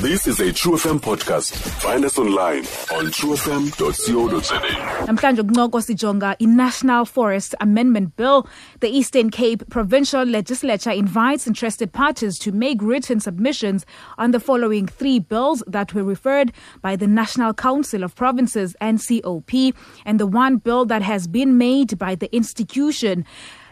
This is a True FM podcast. Find us online on truefm.co.za. Namhlanje kunqoko sijonga i-National Forest Amendment Bill. The Eastern Cape Provincial Legislature invites interested parties to make written submissions on the following three bills that were referred by the National Council of Provinces NCOP and the one bill that has been made by the institution.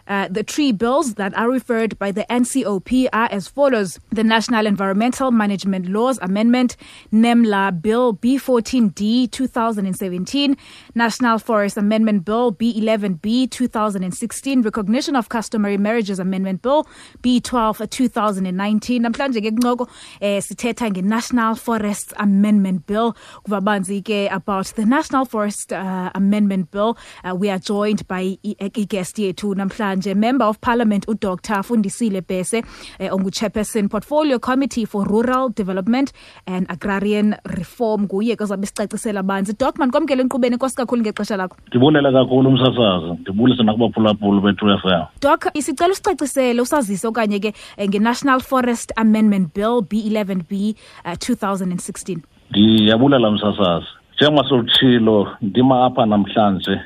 Uh, the three bills that are referred by the NCOP are as follows. The National Environmental Management Laws Amendment, NEMLA Bill B14D 2017, National Forest Amendment Bill B11B 2016, Recognition of Customary Marriages Amendment Bill B12 2019. Namhlanje ke eh nge-National Forest Amendment Bill. About the National Forest uh, Amendment Bill. Uh, we are joined by i-guest yethu namhlanje manje member of parliament udr fundisile bese eh, ongu-chairperson portfolio committee for rural development and agrarian reform nguye ke ozabe sicacisela banzi. Man mandikwamkele enkqubeni enkosi kakhulu ngexesha lakho. Ndibulele kakhulu umsasazi. Ndibulise nakubaphulaphula bethu dok doc isicela usicacisele usazise okanye ke eh, nge-national forest amendment bill b11 b uh, 2016 ndiyabulela msasazi. Njengoba solutshilo ndima apha namhlanje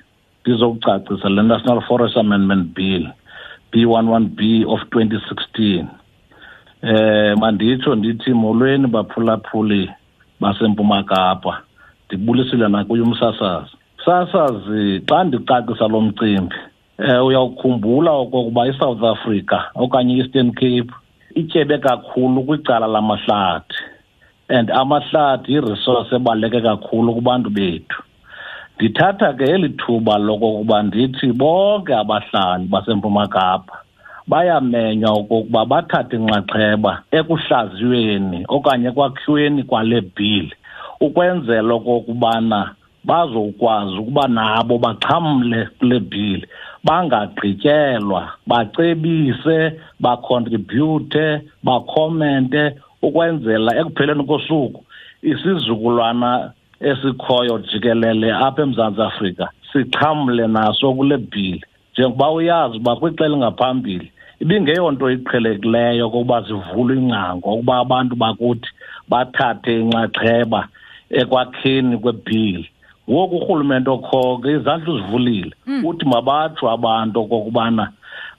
ndizokucacisa le National Forest Amendment Bill B11B of 2016 eh manditsho ndithi molweni baphulaphuli basempuma Kapa ndibulisile nakuye umsasazi. Sasazi xa ndicacisa lo mcimbi eh uyawukhumbula okokuba iSouth Africa okanye Eastern Cape ityebe kakhulu kwicala lamahlathi and amahlathi yi-resource ebaluleke kakhulu kubantu bethu ndithatha ke eli thuba lokokuba ndithi bonke abahlali basempuma kapa bayamenywa okokuba bathathe inxaxheba ekuhlaziyweni okanye ekwakhiweni kwale bhili ukwenzela okokubana bazokwazi ukuba nabo baxhamle kule bhili bangagqityelwa bacebise bacontribute bakhomente ukwenzela ekupheleni kosuku isizukulwana esikhoyo jikelele apha eMzantsi Afrika sixhamle naso kule bhili. Njengoba uyazi uba kwixela elingaphambili ibingeyonto iqhelekileyo kokuba zivule ingcango ukuba abantu bakuthi bathathe inxaxheba ekwakheni kwebhili. Ngoku urhulumente okhoke izandla uzivulile. Mm. uthi mabatsho abantu okokubana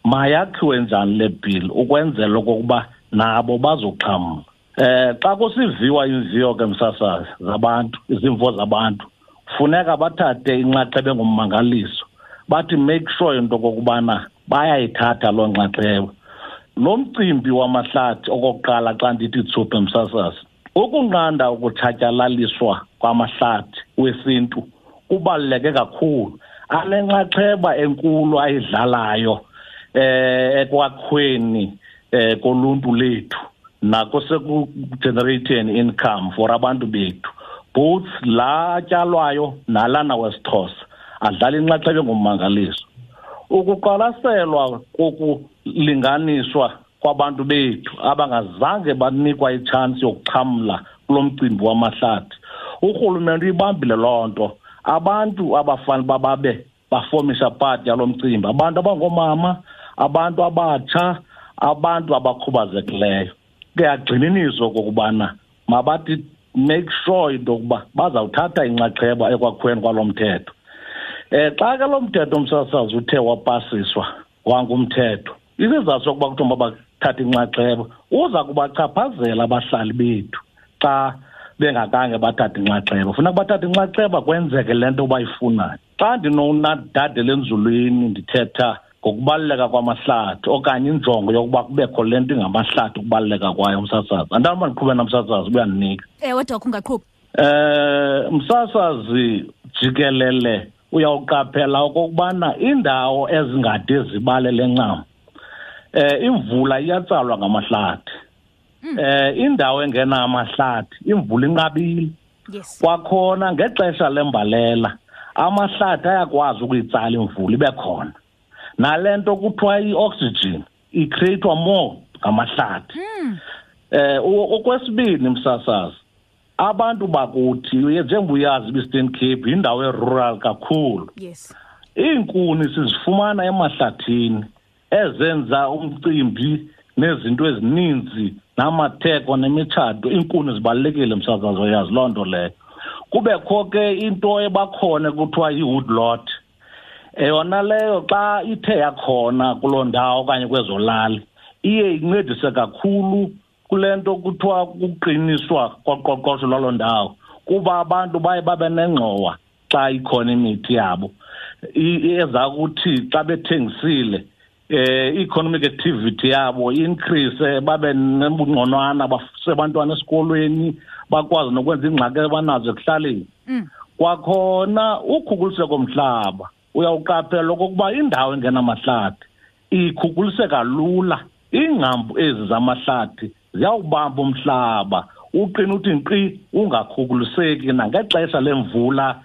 mayakhiwe njani le bhili ukwenzela okokuba nabo bazoxhamla eh xa kusiviwa imviwo ke msasazi zabantu izimvo zabantu funeka bathathe inxaxheba engummangaliso bathi make sure into kokubana bayayithatha loo nxaxheba. Lo mcimbi wamahlathi okokuqala xa ndithi tsuphe msasazi ukunqanda ukutshatyalaliswa kwamahlathi wesintu kubaluleke kakhulu. Anenxaxheba enkulu ayidlalayo eh ekwakhweni eh koluntu lethu nakusekugenerating income for abantu bethu. Both la tyalwayo nalana wesixhosa adlala inxaxheba engummangaliso. Ukuqwalaselwa kokulinganiswa kwabantu bethu abangazange banikwa itshansi yokuxhamla kulo mcimbi wamahlathi. Urhulumente uyibambile loo nto. Abantu abafana bababe bafomisha pati yalo mcimbi abantu abangoomama abantu abatsha abantu abakhubazekileyo kuyagxininiswa kokubana mabathi make sure into yokuba bazawuthatha inxaxheba ekwakhweni kwalo mthetho. Um xa ke lo mthetho umsasazi uthe wapasiswa wangumthetho isizathu sokuba kuthiwa mabathathe inxaxheba uza kubachaphazela abahlali bethu xa bengakange bathathe inxaxheba. Funeka bathathe inxaxheba kwenzeke le nto bayifunayo xa ndinonadadela enzulwini ndithetha ngokubaluleka kwamahlathi okanye injongo yokuba kubekho le nto ingamahlathi ukubaluleka kwayo umsasazi. Andani uba ndiqhube namsasazi uyandinika ewe dok ungaqhubi eh umsasazi jikelele uyawuqaphela okokubana indawo ezingade zibale lencam eh imvula iyatsalwa ngamahlathi. Hmm. eh indawo engena amahlathi imvula inqabile. Yes. Kwakhona ngexesha lembalela amahlathi ayakwazi ukuyitsala imvula ibe khona. Nalento kuthiwa i-oxygen icreatwa more ngamahlathi. Hmm. eh okwesibini msasazi abantu bakuthi njengobuyazi beastern cape yindawo erural kakhulu. Yes. Iinkuni sizifumana emahlathini ezenza umcimbi nezinto ezininzi namatheko nemitshato iinkuni zibalulekile msasazi oyazi loo nto leyo. Kubekho ke into ebakhona kuthiwa yi-woodlot yona leyo xa ithe yakhona kuloo ndawo okanye kwezo lali iye incedise kakhulu kule nto kuthiwa kuqiniswa koqoqosho lwaloo ndawo kuba abantu baye babe nengxowa xa ikhona imithi yabo. Eza kuthi xa bethengisile eh economic activity yabo increase babe nebungqonwana basebantwana esikolweni bakwazi nokwenza ingxaki abanazo ekuhlaleni. Mm. kwakhona ukhukuliseko komhlaba. Uyawuqaphela okokuba indawo engenamahlathi ikhukuliseka lula iingcambu ezi zamahlathi ziyawubamba umhlaba uqina uthi nkqi ungakhukuliseki nangexesha lemvula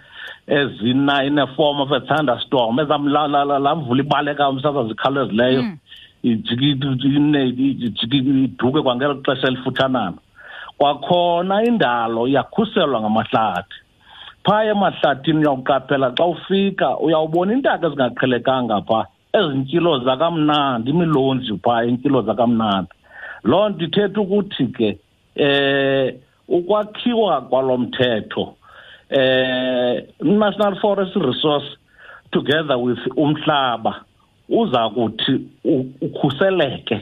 ezina in a form of a thunderstorm ezamla mvula ibaleka umsasazi zikhawulezileyo iduke kwangelo xesha elifuthanana kwakhona indalo iyakhuselwa ngamahlathi. Phaya emahlathini uyawuqaphela xa ufika uyawubona iintaka ezingaqhelekanga phaa ezinkilo zakamnandi imilonzi phaa iinkilo zakamnandi. Loo nto ithetha ukuthi ke eh ukwakhiwa kwalo mthetho eh national forest resource together with umhlaba uza kuthi ukhuseleke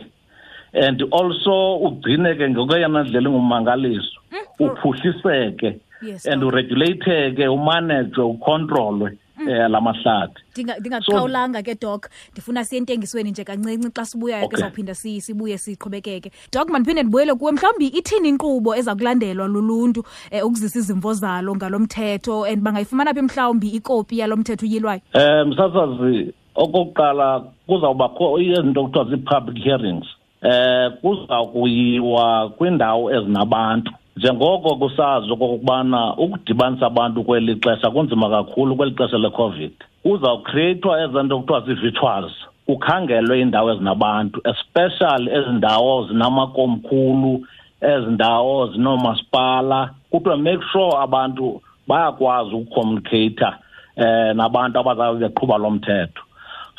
and also ugcineke ngokweyona ndlela engumangaliso uphuhliseke. Yes, and Doc. uregulate umanejwe ucontrolwe eh la mahlathi. Ndingaqhawulanga ke dok ndifuna siye entengisweni nje kancinci xa sibuyayo ke Okay. sawuphinda si- sibuye siqhubekeke. Dok mandiphinde ndibuyele kuwe mhlawumbi ithini inkqubo eza kulandelwa luluntu um ukuzisa izimvo zalo ngalo mthetho? And bangayifumana phi mhlawumbi ikopi yalo mthetho uyilwayo? Um msasazi okokuqala kuzawubakho izinto kuthiwa zii-public hearings. Eh kuza kuyiwa kwiindawo ezinabantu njengoko kusazi okokubana ukudibanisa abantu kweli xesha kunzima kakhulu kweli xesha lecovid kuzawukreyithwa eza nto kuthiwa zii-virtuals kukhangelwe iindawo ezinabantu especially ezi ndawo zinamakomkhulu ezi ndawo zinoomasipala. Kuthiwa make sure abantu bayakwazi ukucommunicata eh nabantu abazabe beqhuba lo mthetho.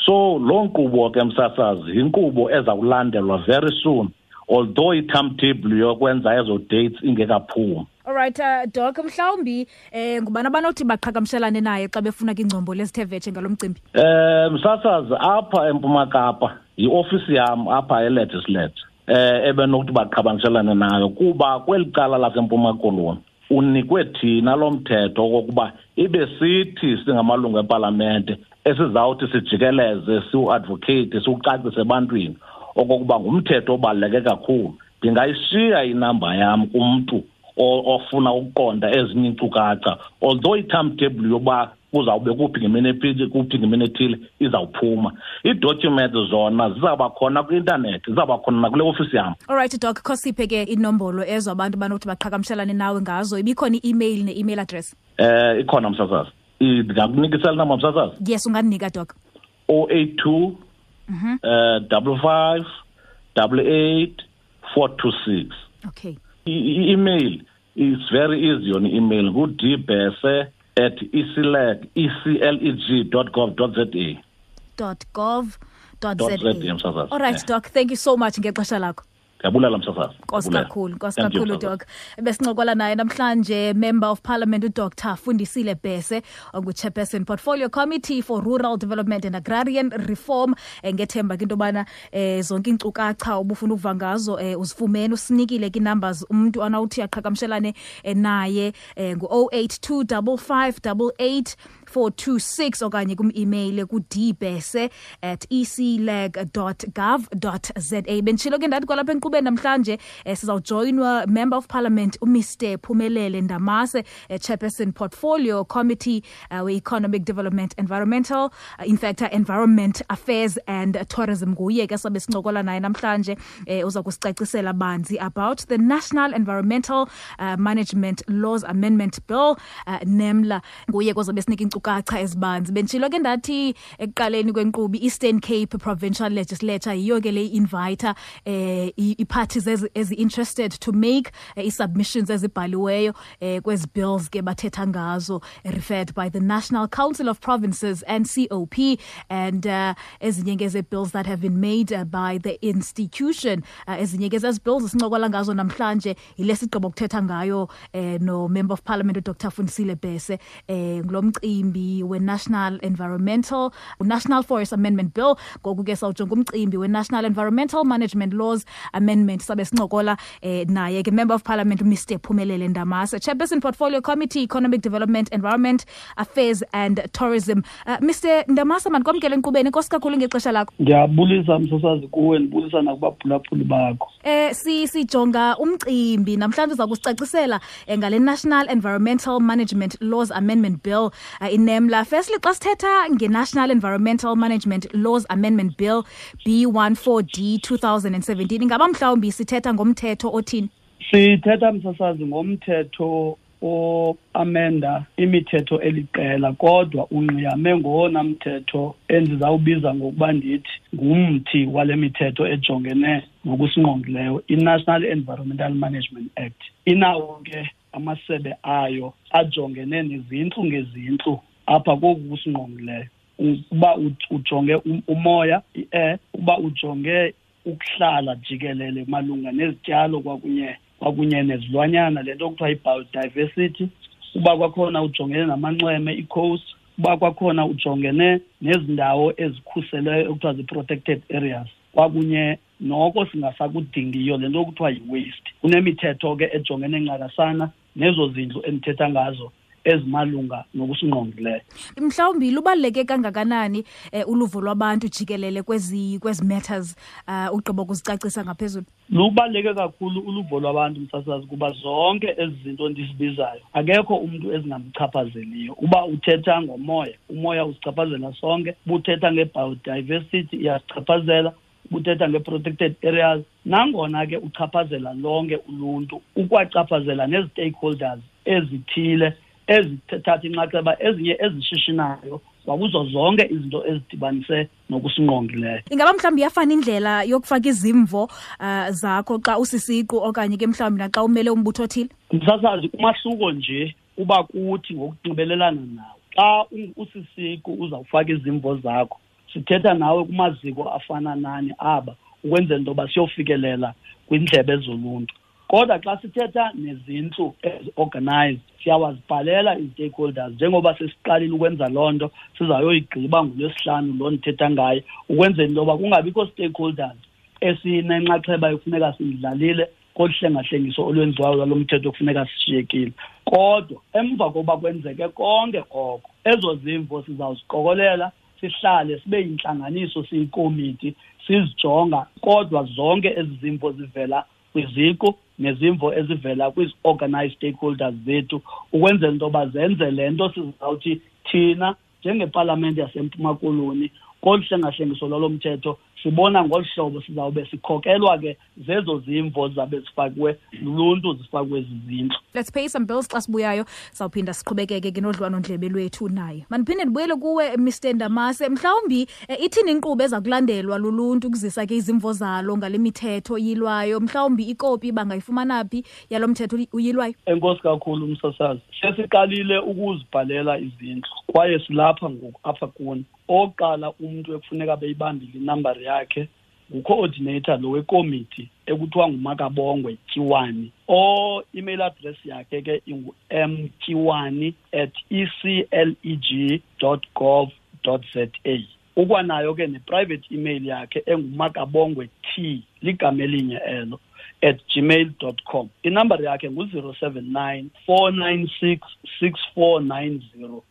So loo nkqubo ke msasazi yinkqubo eza kulandelwa very soon although i-timetable yokwenza ezo dates ingekaphumi. Alright uh, doc mhlawumbi um ngubani abanothi baqhagamshelane naye xa befuna kwiingcombolo ezithe vetshe ngalo mcimbi? Eh msasazi apha eMpuma Kapa yiofisi yam apha elegislature eh ebenokuthi baqhabangelane nayo kuba kweli cala lasempuma koloni unikwe thina lo mthetho okokuba ibe sithi singamalungu epalamente esizawuthi sijikeleze siwuadvocate siwucacise ebantwini. Okokuba ngumthetho obaluleke kakhulu. Ndingayishiya inamba yam kumntu ofuna ukuqonda ezinye iinkcukacha although i-timetable yoba kuzawube kuphi ngemini kuphi ngemini ethile izawuphuma. Iidocument zona zizawuba khona kwi-intanethi zizawuba khona nakule ofisi yam. Allright dok kho siphe ke inombolo ezo abantu banothi baqhagamshelane nawe ngazo. Ibikhona i-email ne-email address? Eh ikhona msasazi ndingakunikisela namba msasazi yes ungandinika doc. 082 eh Mm-hmm. Uh, double five double eight four two six. Okay. I-email is very easy on email. Ngudbese at ecleg ecleg dot gov dot za dot gov dot Dot za ZA, alright Yeah. doc. Thank you so much. Ngexesha lakho ndiyabulela msasazi nkosi Ndiyabulela. kakhulu nkosi Thank you, kakhulu msasazi. doc. Besincokola naye namhlanje member of parliament udr. Fundisile bese ongu-chairperson portfolio committee for rural development and agrarian reform. Um ngethemba ke into yobana um zonke iinkcukacha obufuna ukuva ngazo um uzifumene usinikile ke-numbers umntu anawuthi aqhagamshelane eh, naye um ngu-082 5588 426 okanye kum-email kudbese at ecleg gov za. Benditshilo ke ndathi kwalapha enkqubeni namhlanje um sizawujoyinwa member of parliament umr. Phumelele ndamase uh, chairperson portfolio committee uh, we-economic development environmental uh, in fact environment affairs and tourism nguye ke sabe sincokola naye namhlanje um uza kusicacisela banzi about the national environmental uh, management laws amendment bill uh, nemla. Nguye kozabe sinika iinkcukacha ezibanzi. Benditshilo ke ndathi ekuqaleni kwenkqubi eastern cape provincial legislature yiyo ke le invita um ii-parties ezi-interested to make uh, ii-submissions ezibhaliweyo uh, kwezi bills ke bathetha ngazo referred by the national council of provinces and cop and uh, ezinye ke ze-bills that have been made uh, by the institution. Uh, ezinye ke zezi bills esincokola ngazo namhlanje yile sigqibo kuthetha ngayo uh, no-member of parliament udr. Fundisile bese um ngulo mcimbi we-national environmental national forest amendment bill. Ngoku ke sawujonga umcimbi we-national environmental management laws amendment sabe sincokola eh, naye ke member of parliament mr phumelele ndamase chairperson portfolio committee economic development environment affairs and tourism. Uh, mr ndamase mandikwamkele enkqubeni enkosi kakhulu ngexesha lakho. Ndiyabulisa msasazi kuwe ndibulisa nakubaphulaphuli bakho. Eh si sijonga umcimbi namhlanje uza kusicacisela eh, ngale national environmental management laws amendment bill uh, inemla. Firstly xa sithetha nge-national environmental management laws amendment bill b14d 2017 ingaba mhlawumbi sithetha ngomthetho othini? Sithetha msasazi ngomthetho o-amenda imithetho eliqela kodwa ungqiyame ngowona mthetho endizawubiza ngokuba ndithi ngumthi wale mithetho ejongene ngokusingqongileyo i-national environmental management act. Inawo ke amasebe ayo ajongene nezintlu ngezintlu apha koku kusingqongileyo uba ujonge umoya i-air uba ujonge ukuhlala jikelele malunga nezityalo kwakunye kwakunye nezilwanyana. Le nto kuthiwa i-biodiversity uba kwakhona ujongene namanxweme i-coast uba kwakhona ujongene nezindawo ezikhuseleyo ekuthiwa zii-protected areas. Kwakunye noko singasakudingiyo le nto kuthiwa yi-waste. Kunemithetho ke ejongene ncakasana nezo zindlu endithetha ngazo. Ezimalunga nokusingqongileyo. Mhlawumbi lubaluleke kangakanani uh, uluvo lwabantu jikelele kwezi kwezi matters uh, ugqiba ukuzicacisa ngaphezulu? Lubaluleke kakhulu uluvo lwabantu msasazi kuba zonke ezi zinto ndizibizayo akekho umntu ezingamchaphazeliyo. Uba uthetha ngomoya umoya usichaphazela sonke ubuthetha nge-biodiversity iyasichaphazela ubuthetha nge-protected areas. Nangona ke uchaphazela lonke uluntu ukwachaphazela nezi-stakeholders ezithile ezithatha inxaxheba ezinye ezishishinayo kwakuzo zonke izinto ezidibanise nokusingqongileyo ingaba mhlawumbi iyafana indlela yokufaka izimvo uh, zakho xa usisiqu okanye ke mhlawumbi naxa umele umbutho othile? Msasazi umahluko nje uba kuthi ngokunxibelelana nawo xa usisiqu uzawufaka izimvo zakho sithetha nawe kumaziko afana nani aba ukwenzela into yoba siyofikelela kwindlebe zoluntu. Kodwa xa sithetha nezintlu ezi-organized siyawazibhalela ii-stakeholders njengoba sesiqalile ukwenza loo nto sizawuyoyigqiba ngolwesihlanu loo ndithetha ngayo ukwenzela into yoba kungabikho stakeholders esinenxaxheba ekufuneka siyidlalile kolu hlengahlengiso olwenziwayo lwalo mthetho kufuneka sishiyekile. Kodwa emva koba kwenzeke konke oko ezo zimvo sizawuziqokolela sihlale sibe yintlanganiso siyikomiti sizijonga kodwa zonke ezi zimvo zivela kwiziqu nezimvo ezivela kwizi-organized stakeholders zethu ukwenzela into yoba zenze le nto sizawuthi thina njengepalamente yasempuma koloni kolu hlengahlengiso lwalo mthetho sibona ngolu hlobo sizawube sikhokelwa ke zezo zimvo zabe zifakiwe luluntu zifakwe zizindlu. Let's pay some bills xa sibuyayo. Sawuphinda siqhubekeke ke nodliwanondlebe lwethu naye mandiphinde ndibuyele kuwe mr ndamase. Mhlawumbi eh, ithini inkqubo eza kulandelwa luluntu ukuzisa ke izimvo zalo ngale mithetho yilwayo? Mhlawumbi ikopi bangayifumana phi yalo mthetho uyilwayo? Enkosi kakhulu umsasazi sesiqalile ukuzibhalela izindlu kwaye silapha ngoku apha kuni. Oqala umntu ekufuneka beyibambile inambari yakhe ngucoordinator lo wekomiti ekuthiwa ngumakabongwe tyiwani o-email address yakhe ke ingu-m tyiwani at ecleg gov za ukwanayo ke ne-private email yakhe engumakabongwe t ligama elinye elo at gmail dot com. Inambari yakhe ngu-zero seven nine four nine six six four nine zero.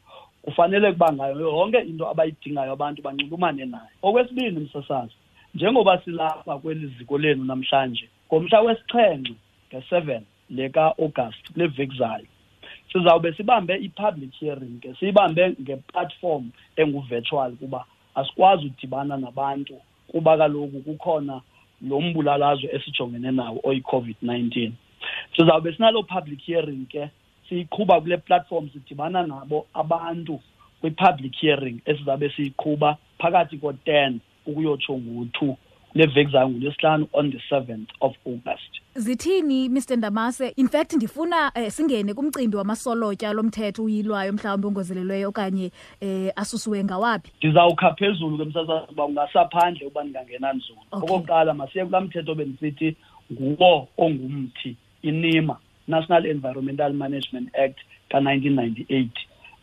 Kufanele kuba ngayo yonke into abayidingayo abantu banxulumane nayo. Okwesibini msasazi njengoba silapha kweli ziko lenu namhlanje ngomhla wesixhenxe nge-seven leka-august kule veki zayo sizawube sibambe i-public hearing ke siyibambe ngeplatform engu-virtual kuba asikwazi udibana nabantu kuba kaloku kukhona lo mbulalazwe esijongene nawo oyi-covid-19 sizawube sinaloo public hearing ke siyiqhuba kule platform sidibana nabo abantu kwi-public hearing esizabe siyiqhuba phakathi ko-ten ukuyotsho ngo-two leveki zayo ngolwesihlanu on the 7th of august. Zithini Mr Ndamase? In fact ndifuna eh, singene kumcimbi wamasolotya lomthetho uyilwayo mhlawumbe ongozelelweyo okanye eh, asusiwe ngawaphi? Ndizawukha phezulu ke msasazi uba ungasaphandle uba ndingangena nzulu. Okay. okokuqala masiye kulaa mthetho bendisithi nguwo ongumthi inima. National environmental management act ka-1998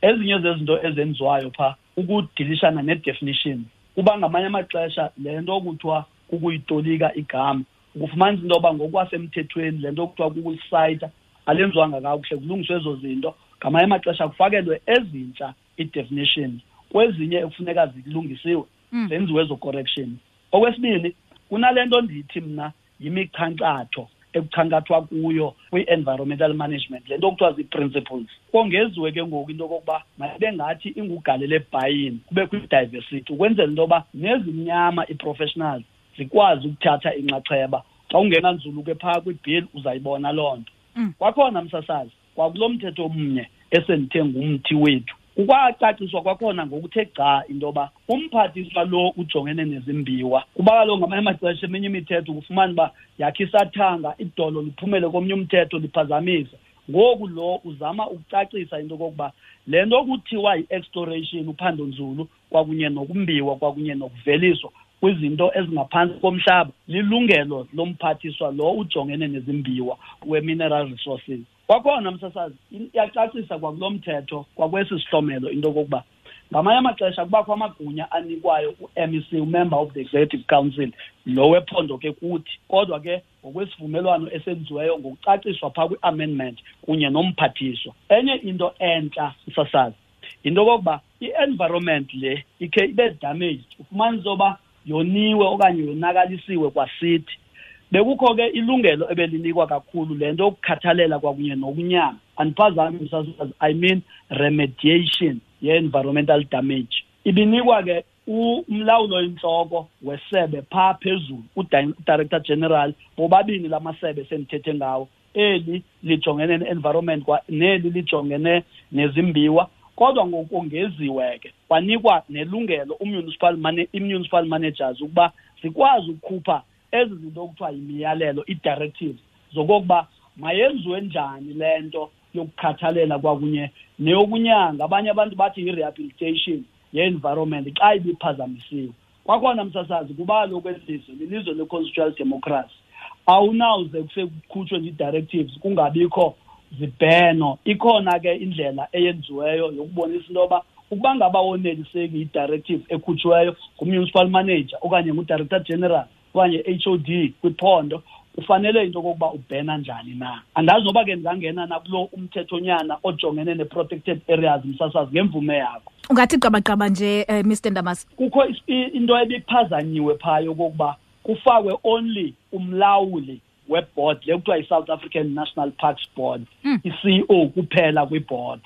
ezinye zezinto ezenziwayo phaa ukudilishana nee-definitions kuba ngamanye amaxesha le nto kuthiwa kukuyitolika igama. Ukufumanisa into yoba ngokwasemthethweni le nto kuthiwa kukulisayitha alenziwanga kakuhle kulungiswe ezo zinto. Ngamanye amaxesha kufakelwe ezintsha ii-definitions kwezinye ekufuneka zilungisiwe Mm. zenziwe ezo corrections okwesibini kunale nto ndithi mna yimikhankatho ekukhankathwa kuyo kwi-environmental management. Le nto kuthiwa zii-principles. Kongeziwe ke ngoku into yokokuba mayibe ngathi ingugalelo ebhayini kubekho i-diversity ukwenzela into yoba nezimnyama ii-professionals zikwazi ukuthatha inxaxheba. Xa ungena nzulu ke phaa kwibhili uzayibona loo nto. Mm. kwakhona msasazi kwakulo mthetho omnye esendithe ngumthi wethu. Kukwacaciswa kwakhona ngokuthe gca into yoba umphathiswa lo ujongene nezimbiwa. Kuba kaloku ngamanye amaxesha eminye imithetho kufumana uba yakhe isathanga idolo liphumele komnye umthetho liphazamise. Ngoku lo uzama ukucacisa into yokokuba le nto kuthiwa yi-exploration uphandonzulu kwakunye nokumbiwa kwakunye nokuveliswa kwizinto ezingaphantsi komhlaba lilungelo lomphathiswa lo ujongene nezimbiwa we-mineral resources. Kwakhona msasazi in- iyacacisa kwakulo mthetho kwakwesi sihlomelo into yokokuba ngamanye amaxesha kubakho amagunya anikwayo u-mec umember of the executive council lo wephondo ke kuthi. Kodwa ke ngokwesivumelwano esenziweyo ngokucaciswa phaa kwi-amendment kunye nomphathiswa. Enye into entsha msasazi yinto yokokuba i-environment le ikhe ibe damaged ufumanisa uba yoniwe okanye yonakalisiwe kwasithi bekukho ke ilungelo ebelinikwa kakhulu le nto yokukhathalela kwakunye nokunyama. Andiphazami msasazi i mean remediation ye-environmental damage. Ibinikwa ke u- umlawulo intloko wesebe phaa phezulu udi- udirector general bobabini la masebe sendithethe ngawo. Eli lijongene ne-environment neli lijongene nezimbiwa kodwa ngokongeziwe ke kwanikwa nelungelo i-municipal managers ukuba zikwazi ukukhupha ezi zinto kuthiwa yimiyalelo ii-directives zokokuba mayenziwe njani le nto yokukhathalela kwakunye neyokunyanga. Abanye abantu bathi yi-rehabilitation ye-environment xa ibiphazamisiwe. Kwakhona msasazi kuba kaloku elizwe lilizwe le-constitutional democracy. Awunawuze kuse kukhutshwe ii-directives kungabikho zibheno. Ikhona ke indlela eyenziweyo yokubonisa into yoba ukuba ngaba woneliseki yi-directive ekhutshiweyo ngumunicipal manager okanye ngudirector general okanye h o d kwiphondo ufanele into yokokuba ubhena njani na. Andazi noba ke ndingangena nakulo umthethonyana ojongene ne-protected areas msasazi ngemvume yakho. Ungathi qabaqaba nje eh, Mr Ndamase kukho is- i- into ebiphazanyiwe phaa yokokuba kufakwe only umlawuli weboard le kuthiwa yi-south african national parks board Mm. i-ceo kuphela kwibhoard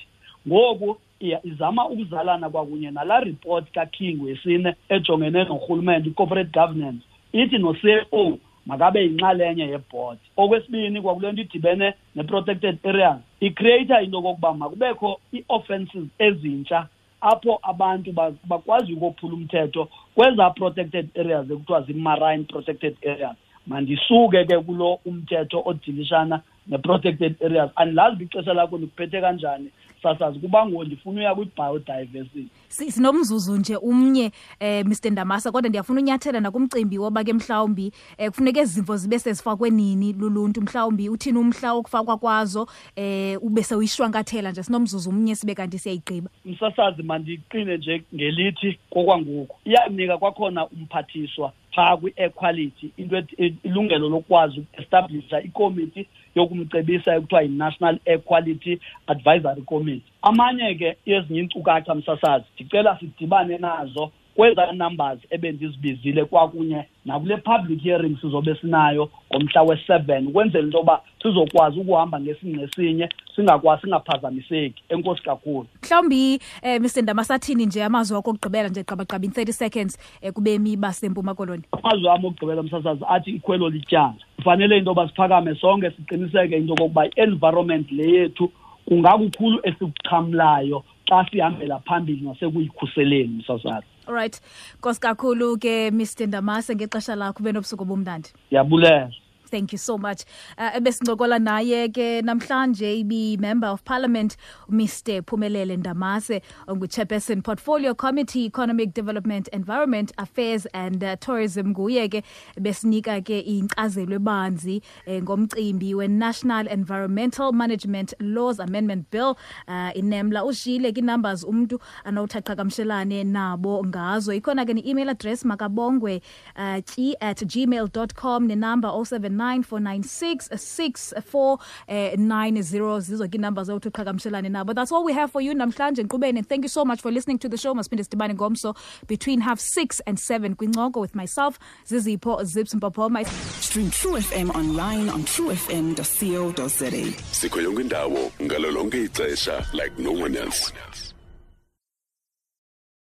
ngoku iya- izama ukuzalana kwakunye nalaa report kaking wesine ejongene norhulumente i-corporate governance. Ithi no-ceo makabe yinxalenye yeboard okwesibini kwakule nto idibene ne-protected areas icreata into yokokuba makubekho ii-offences ezintsha apho abantu ba- bakwazi ukophula umthetho kweza protected areas ekuthiwa zi-marine protected areas. Mandisuke ke kulo umthetho odilishana ne-protected areas. Andilazi uba ixesha lakho ndikuphethe kanjani? Sasazi kuba ngo ndifuna uya kwi-biodiversity. Si- sinomzuzu nje umnye eh Mr Ndamasa kodwa ndiyafuna unyathela nakumcimbi woba ke mhlawumbi eh kufuneka ezimvo zibe sezifakwe nini luluntu. Mhlawumbi uthini umhla okufakwa kwazo eh ube sewuyishwankathela nje. Sinomzuzu umnye sibe kanti siyayigqiba. Umsasazi mandiqine nje ngelithi kokwangoku. Iyanika kwakhona umphathiswa. Phaa kwi-equality into ethi- ilungelo lokwazi ukuestablisha ikomiti yokumcebisa ekuthiwa yi-national equality advisory committee. Amanye ke ezinye iinkcukacha msasazi ndicela sidibane nazo. Kwezaa numbers ebendizibizile kwakunye nakule public hearing sizobe sinayo ngomhla we-seven ukwenzela into yoba sizokwazi ukuhamba ngesingqesinye singakwazi singaphazamiseki. Enkosi kakhulu. Mhlawumbi eh Mr Ndamasa athini nje amazwi akho okugqibela nje qabaqaba in 30 seconds eh kubemi basempuma koloni. Amazwi am okugqibela msasazi athi ikhwelo lityala. Kufanele into yoba siphakame sonke siqiniseke into yokokuba i-environment le yethu kungakukhulu esikuxhamlayo xa sihambela phambili nasekuyikhuseleni msasazi. Alright nkosi kakhulu ke mr ndamase ngexesha lakho benobusuku obumnandi. Ndiyabulela Thank you so much. Uh, ebesincokola naye ke namhlanje ibi member of parliament Mr Phumelele Ndamase ongu chairperson portfolio committee economic development environment affairs and uh, tourism. Nguye ke besinika ke inkcazelo ebanzi eh, ngomcimbi we National Environmental Management Laws Amendment Bill. Uh, inemla ushile ke numbers umuntu anawuthaqa kamshelane nabo ngazo. Ikhona ke ni email address makabongwe uh, @gmail.com ne number 07 09496649 eh, zizo ke number zawuthi uqhagamshelane nabo that's all we have for you namhlanje nkqubeni thank you so much for listening to the show masiphinde sidibane ngomso between half 6 and 7 kwincoko with myself zizipho zips mpopoma Stream True FM online on truefm.co.za. sikho yonke indawo ngalo lonke ixesha like no one else